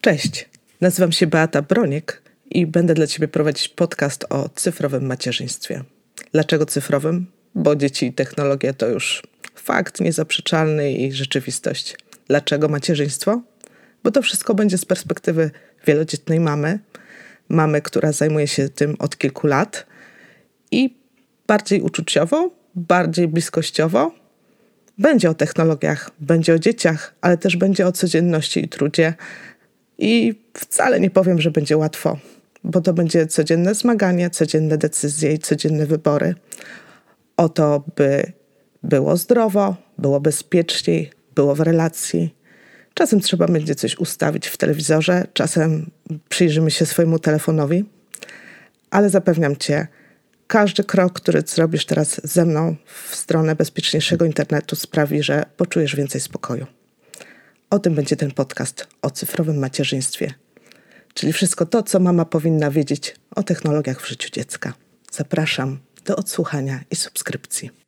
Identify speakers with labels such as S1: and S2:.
S1: Cześć, nazywam się Beata Broniek i będę dla Ciebie prowadzić podcast o cyfrowym macierzyństwie. Dlaczego cyfrowym? Bo dzieci i technologia to już fakt niezaprzeczalny i rzeczywistość. Dlaczego macierzyństwo? Bo to wszystko będzie z perspektywy wielodzietnej mamy, mamy, która zajmuje się tym od kilku lat i bardziej uczuciowo, bardziej bliskościowo. Będzie o technologiach, będzie o dzieciach, ale też będzie o codzienności i trudzie. I wcale nie powiem, że będzie łatwo, bo to będzie codzienne zmaganie, codzienne decyzje i codzienne wybory. O to, by było zdrowo, było bezpieczniej, było w relacji. Czasem trzeba będzie coś ustawić w telewizorze, czasem przyjrzymy się swojemu telefonowi, ale zapewniam cię, każdy krok, który zrobisz teraz ze mną w stronę bezpieczniejszego internetu, sprawi, że poczujesz więcej spokoju. O tym będzie ten podcast o cyfrowym macierzyństwie, czyli wszystko to, co mama powinna wiedzieć o technologiach w życiu dziecka. Zapraszam do odsłuchania i subskrypcji.